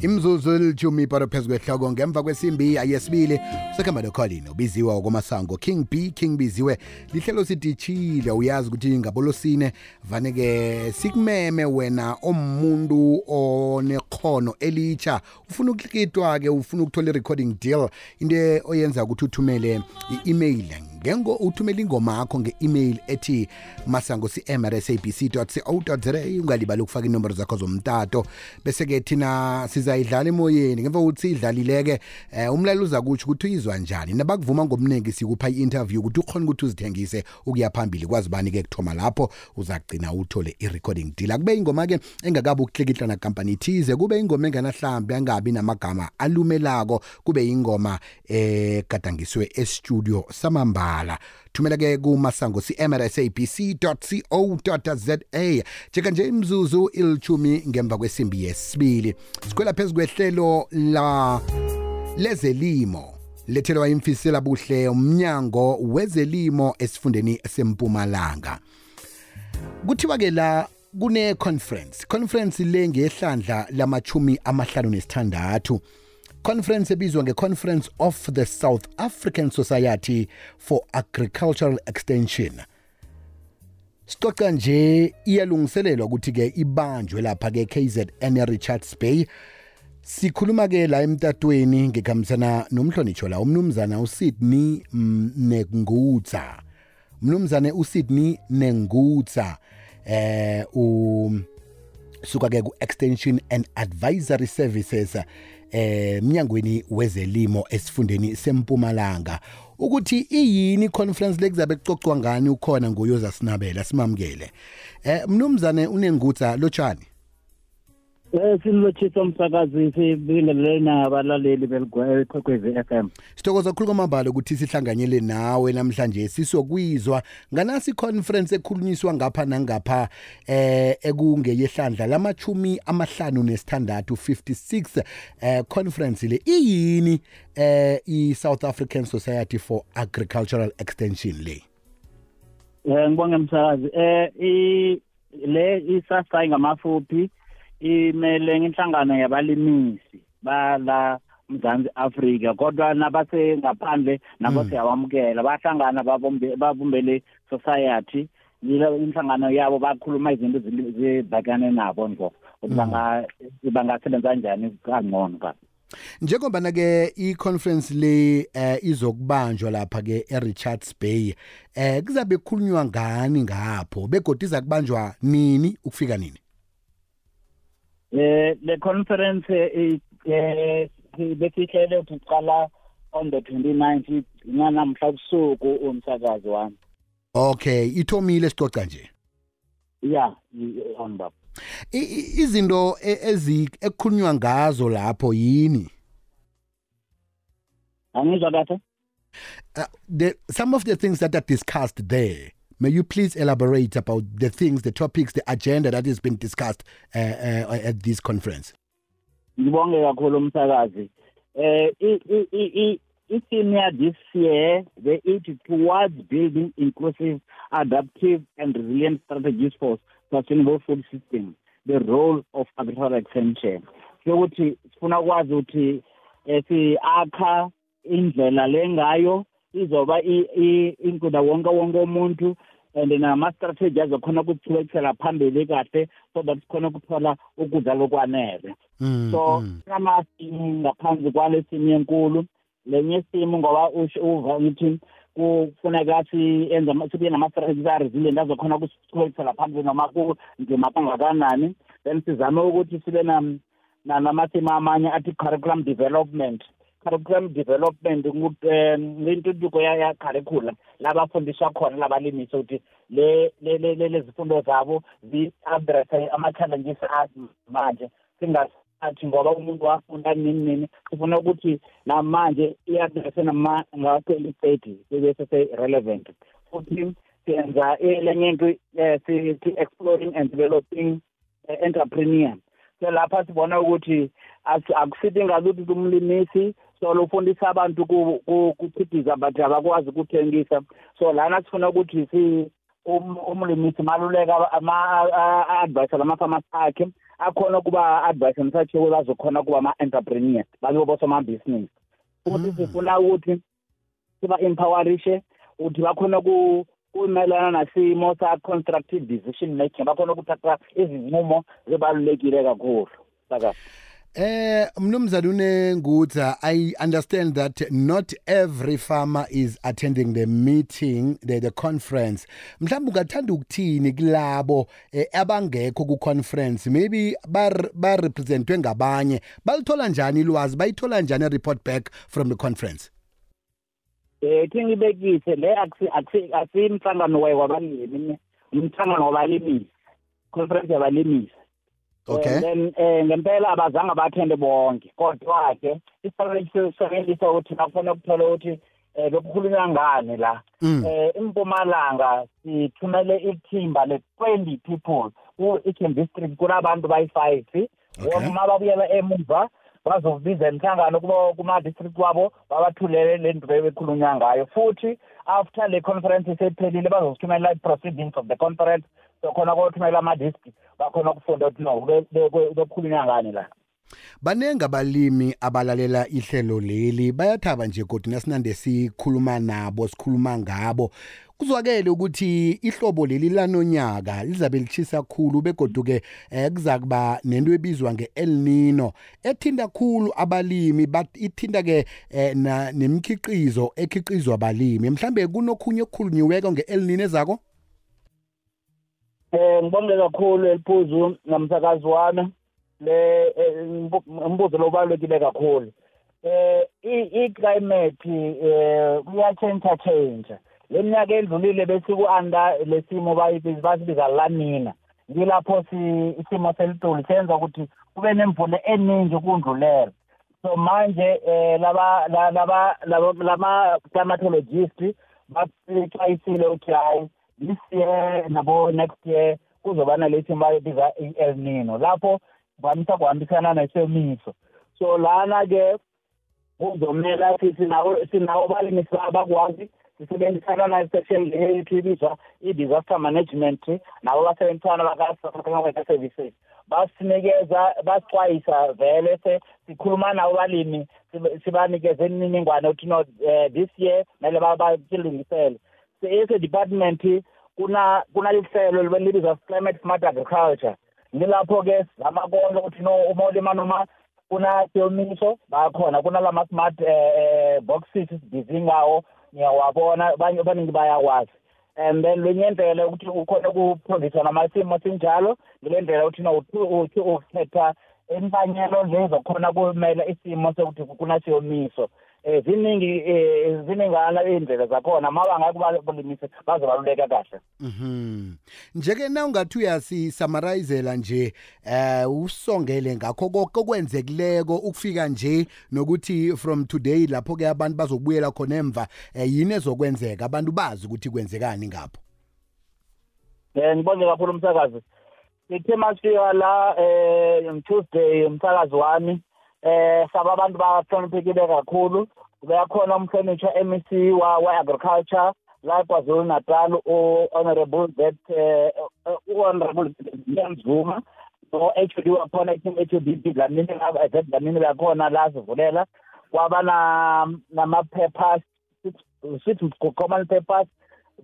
imzuzu elithumi iparo phezu kwehloko. Ngemva kwesimbi ayesibili sekhamba nokholini ubiziwe okwamasango king b king biziwe lihlelo sidishile uyazi ukuthi ngabolosine vane-ke sikumeme wena omuntu onekhono elitsha ufuna ukukitwa-ke ufuna ukuthola i-recording deal into oyenza ukuthi uthumele i-email ngengo uthumela ingoma yakho nge-email ethi masango cmrsabc co za ungalibali ukufaka inomboro zakho zomtato. Bese-ke thina sizayidlala emoyeni ngemva kokuthi siyidlalile-ke um umlaleli uza kutsho ukuthi uyizwa njani. Nabakuvuma ngomningi sikupha i-interview ukuthi ukhona ukuthi uzithengise ukuya phambili. Kwazi bani-ke kuthoma lapho uzagcina uthole i-recording deal. Akube ingoma-ke engakabi ukuhlikihla nakampani thize kube ingoma enganahlambi angabi namagama alumelako kube ingoma egadangiswe estudio samamba kuqala thumela ke kumasango cmrsabc co za cheka nje imzuzu ilithumi ngemva kwesimbi yesibili. Sikhwela phezu kwehlelo la lezelimo. Lethelwa imfisela buhle umnyango wezelimo esifundeni sempumalanga kuthiwa ke la kune conference conference le ngehlandla lamachumi amahlanu nesithandathu. Conference ebizwa nge-conference of the south african society for agricultural extension. Sicoca nje iyalungiselelwa ukuthi-ke ibanjwe lapha-ke kzn richards bay. Sikhuluma-ke la emtatweni ngikhambisana nomhlonitsho la umnumzana usydney nengutsa mnumzane usydney nengutsa eh usuka-ke ku-extension and advisory services eh mnyangweni wezelimo esifundeni sempumalanga ukuthi iyini conference lekuzabe kucocwa ngani ukhona ngoyoza sinabela simamukele. Eh mnumzane unengutsa lotshani? Eh silotshisa umsakazi sibingelele nabalaleli beligwekhwekhwezi FM. Sithokoza ukukhuluma amabalo ukuthi sihlanganyele nawe namhlanje sisokwizwa nganasi conference ekhulunyiswa ngapha nangapha eh ekungeyehlandla lamachumi amahlanu nesithandathu 56 eh conference le iyini eh i South African Society for Agricultural Extension le. Eh ngibonge umsakazi eh i le isasa ngamafuphi imele inhlangano yabalimisi bala mzansi Afrika kodwa nabase ngaphandle nabo siyawamukela bahlangana babumbele society. Yila inhlangano yabo bakhuluma izinto zibhekane nabo ngo banga bangasebenza kanjani kangcono ka? Njengoba na-ke i-conference le eh izokubanjwa lapha ke eRichards Bay eh kuzabe kukhulunywa ngani ngapho? Begodi iza kubanjwa nini? Ukufika nini? Eh le conference eh besihlele ukuqala on the 29th nganamhla kusuku umsakazi wami. Okay ithomile sicoca nje? Yeah on baba izinto ezi ekukhulunywa ngazo lapho yini? Angizwa kahle? The some of the things that are discussed there May you please elaborate about the things, the topics, the agenda that has been discussed uh, uh, at this conference? Ngibonge kakhulu umsakazi. Eh i-senior this year they it towards building inclusive, adaptive and resilient strategies for sustainable food systems. The role of agricultural extension. Sokuthi sifuna ukwazi ukuthi si-akha indlela lengayo izoba inkuda wonke wonke umuntu and nama-strategy azokhona ukuthulekisela phambili kahle so that sikhona ukuthola ukudla lokwanele so amasimu ngaphansi kwale simu yenkulu lenye isimu ngoba uva ngithi kufuneka siyenze sibe nama-strategies a-resilient azokhona ukuthulekisela phambili noma kunzima kangakanani. Then sizame ukuthi sibe namasimu amanye athi curriculum development. Curriculum development ngintuthuko ya curriculum labafundiswa khona labalimisi ukuthi le lezifundo zabo zi-addresse ama-challenges manje. Singasathi ngoba umuntu wafunda nini nini sifuna ukuthi namanje i-addresse nga-twenty thirty bebese se-relevant. Futhi siyenza elenye into sithi exploring and developing entrepreneur. So lapha sibona ukuthi akusithi ngazuthi umlimisi so lufundisa abantu kuchithiza but abakwazi ukuthengisa. So lana sifuna ukuthi si umlimisi maluleka ama-advise lamafamasi akhe akhona ukuba advice emsatsheko bazokhona kuba ama-entrepreneur babe bosomabhizinisi futhi sifuna ukuthi siba-empowerishe ukuthi bakhona kumelana nasimo sa-constructive decision making bakhona ukuthatha izinqumo zibalulekile kakhulu. Saka Eh mnumzana unengutha I understand that not every farmer is attending the meeting the, the conference. Mhlawumbe ungathanda ukuthini kulabo eh, abangekho ku conference maybe ba representwe ngabanye. Balithola njani ilwazi? Bayithola njani a report back from the conference? Eh thingibekise le asimhlangano wabalimi umhlangano wabalimi conference yabalimisi. Okay. then eh ngempela abazange bathende bonke kodwa ke isiboneliso ukuthi nakufuna ukuthola ukuthi eh bekukhulunywa ngani la. Mm. eh impumalanga sithumele ithimba le 20 people ku Eastern District kunabantu bayi5 Okay. uma babuyela emuva bazobiza inhlangano kuba kuma district wabo babathulele le nto bebekhulunywa ngayo. Futhi after le conference isephelile bazosithumela i-proceedings of the conference. So khona kothumela ama-disk bakhona ukufunda ukuthi no bekukhulunywa ngani la. Banenge abalimi abalalela ihlelo leli bayathaba nje kodwa nasinande sikhuluma nabo sikhuluma ngabo. Kuzwakele ukuthi ihlobo leli lanonyaka lizabe lichisa kakhulu begodu ke eh, kuza kuba nento ebizwa ngeEl Nino ethinta kakhulu abalimi ithinta ke eh, nemikhiqizo ekhiqizwa abalimi. Mhlambe kunokhunye okukhulunyiweko ngeEl Nino ezako? Eh ngibonge kakhulu eliphuzu namsakazi wami le eh, umbuzo lo balekile kakhulu. Eh i climate eh kuya change. Leminyaka endlulile bese ku under lesimo bayibiza basibiza lanina. Ngilapho si isimo selitulu senza ukuthi kube nemvula eningi kundlulela. So manje eh laba la- laba laba climatologists basixwayisile ukuthi hayi this year nabo next year kuzobana lethi bayibiza i-El Nino. Lapho kwamisa kuhambisana nesomiso. So lana ke kuzomela sithi nawo sinawo balimisi abakwazi sisebenzisana na section lethu ibizwa i-disaster management nabo basebenzisana baka-South African Weather Services. Basinikeza basixwayisa vele se sikhuluma nabo balimi sibe- sibanikeze imininingwane ukuthi no eh, this year kumele ba- basilungisele ese department kuna kuna lihlelo libizwa climate smart agriculture. Ngilapho ke zamakona ukuthi no uma ulima noma kuna somiso bakhona kuna lama smart eh, eh, boxes sibizingawo ngiyawabona abanye abaningi bayakwazi. And then lenye ndlela ukuthi ukhona ukuproduce namasimo sinjalo ngile ndlela ukuthi no uthi ukhetha impanyelo lezo khona kumela isimo sokuthi kunasiyomiso eh ziningi eh ziningana indlela zakhona mabanga kubalimisa bazobaluleka kahle Mhm. Njeke na ungathi uyasisummarizeela nje eh usongele ngakho konke okwenzekileko ukufika nje nokuthi from today lapho ke abantu bazokubuyela khona emva eh, yini ezokwenzeka abantu bazi ukuthi kwenzekani ngapho. Eh ngibonge kakhulu umsakazi. Ngithe masifika la eh Tuesday umsakazi wami eh saba abantu bahloniphekile kakhulu. Beyakhona umhlonishwa MEC wa wa agriculture la kwaZulu Natal u honorable that eh u honorable Zuma no HOD wakhona i HOD Dlamini la that Dlamini lakhona la sivulela kwaba na nama papers six common papers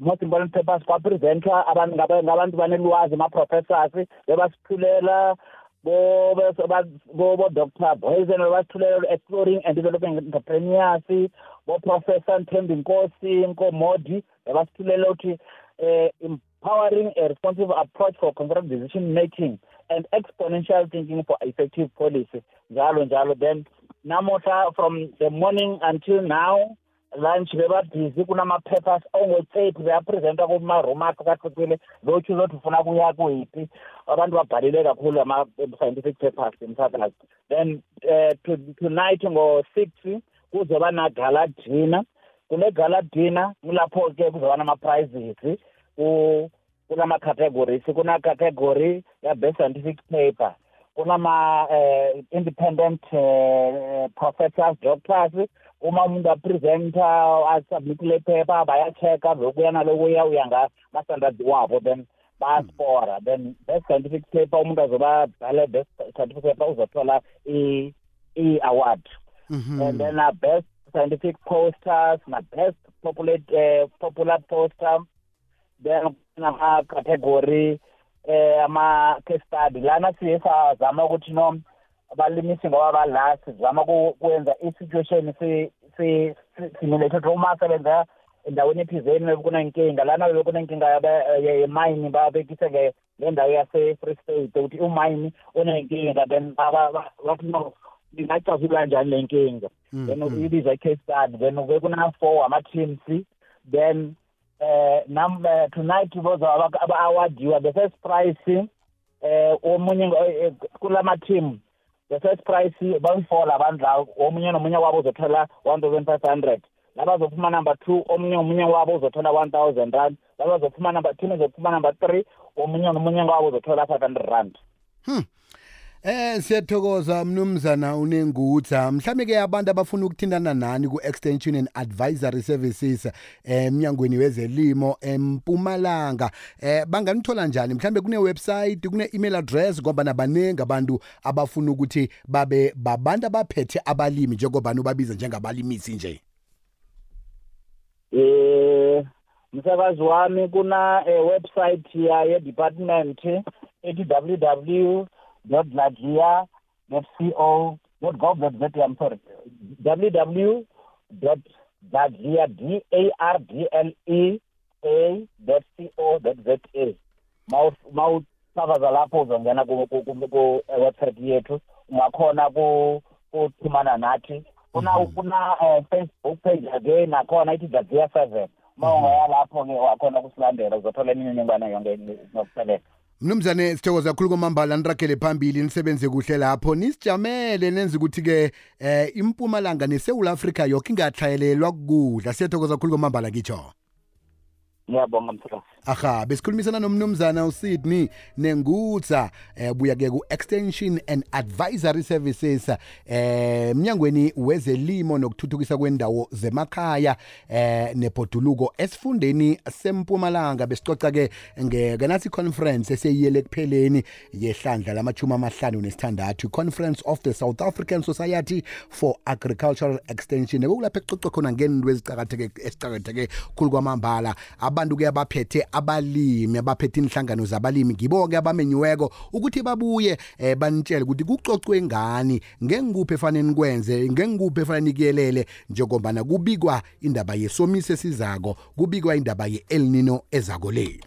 most important papers kwapresenta abantu ngaba- ngabantu banelwazi ama-professors bebasithulela bo bo- bo Dr. Boyzen bebasithulela exploring and developing entrepreneurs bo Professor Nthembi Nkosi Nkomodi bebasithulela ukuthi eh empowering a responsive approach for constructive decision making and exponential thinking for effective policy njalo njalo then namuhla from the morning until now lunch bebabhizi kunama-papers ongo-thirty beyapresenta kuma-room akahlukile lotsho uzothi ufuna kuya kuyiphi. Abantu babhalile kakhulu ama-scientific papers emsakazi then uh, to, tonight ngo-six kuzoba na-gala dinner kule gala dinner kulapho-ke kuzoba nama-prizes ku- kulama-categories kuna-category ya-best scientific paper. Kunama uh, independent uh, professors doctors uma umuntu apresenta asubmitile iphepha bayachecka lokuya nalokuya uya ngama-standard wabo then bayaspora. Then best scientific paper umuntu azoba bhale best scientific paper uzothola i- i-award. Mhm. and then uh, best scientific posters na best populate, uh, popular poster then nama-category eh ama-case study lana siye sizama ukuthi no abalimisi ngoba bala sizama kwenza i-situation si- si- si- simulated uma sebenza endaweni ephizeni kunenkinga lana bekunenkinga yemayini babekise le ndawo yase-free state ukuthi umayini unenkinga then ba- ba- ba- bathi no ingacazulwa kanjani le nkinga? Then ibiza i-case study then kube kuna-four ama-teams then eh nam eh, tonight boza aba-awardiwa the first prize eh omunye ngo- eh, kulama team. The first prize bayi-four labantu lawo omunye nomunye wabo uzothola one thousand five hundred. Labazophuma number two omunye nomunye wabo uzothola one thousand rand. Labazophuma number team izophuma number three omunye nomunye wabo uzothola five hundred rand. Eh siyathokoza mnumzana unengutha. Mhlambe ke abantu abafuna ukuthintana nani ku extension and advisory services eh emnyangweni wezelimo eMpumalanga. Eh banganithola njani? Mhlambe kune website kune email address ngoba nabanengi abantu abafuna ukuthi babe babantu abaphethe abalimi njengoba nobabiza njengabalimisi nje. Eh msakazi wami kuna eh, website ya department ethi www.dladlia.co.gov.za I'm sorry www.dladlia d a r d l e a dot c o dot z a mawusakaza lapho uzongena ku ku- ku- ku eh, website yethu ungakhona ku kuxhumana nathi kuna kuna eh, Facebook page ake nakhona ithi Dladlia 7 mawungaya lapho ke wakhona ukusilandela uzothola imininingwane yonke nokuphelela Mnumzane sithokoza kakhulu kwamambala. Niragele phambili nisebenze kuhle lapho. Nisijamele nenza ukuthi ke eh impumalanga neSouth Africa yonke ingathlayelelwa kudla siyathokoza kakhulu kwamambala ngitsho. Ngiyabonga msakazi aha besikhulumisana nomnumzana uSydney Nengutsa eh buya ke ku extension and advisory services eh emnyangweni wezelimo nokuthuthukisa kwendawo zemakhaya eh nebhoduluko esifundeni sempumalanga. Besicoca ke ngekanasi conference eseyiyele kupheleni yehlandla lamachuma amahlanu nesithandathu conference of the South African Society for Agricultural Extension. Okulapha ecocwe khona ngento ezicakatheke esicakatheke khulu kwamambala. Abantu ke abaphethe abalimi abaphethe inhlangano zabalimi ngibo-ke abamenyiweko ukuthi babuye eh, banitshele ukuthi kucocwe ngani ngengikuphi efanele nikwenze ngengikuphi efanele nikuyelele njengobana kubikwa indaba yesomiso esizako kubikwa indaba ye-el nino ezako le.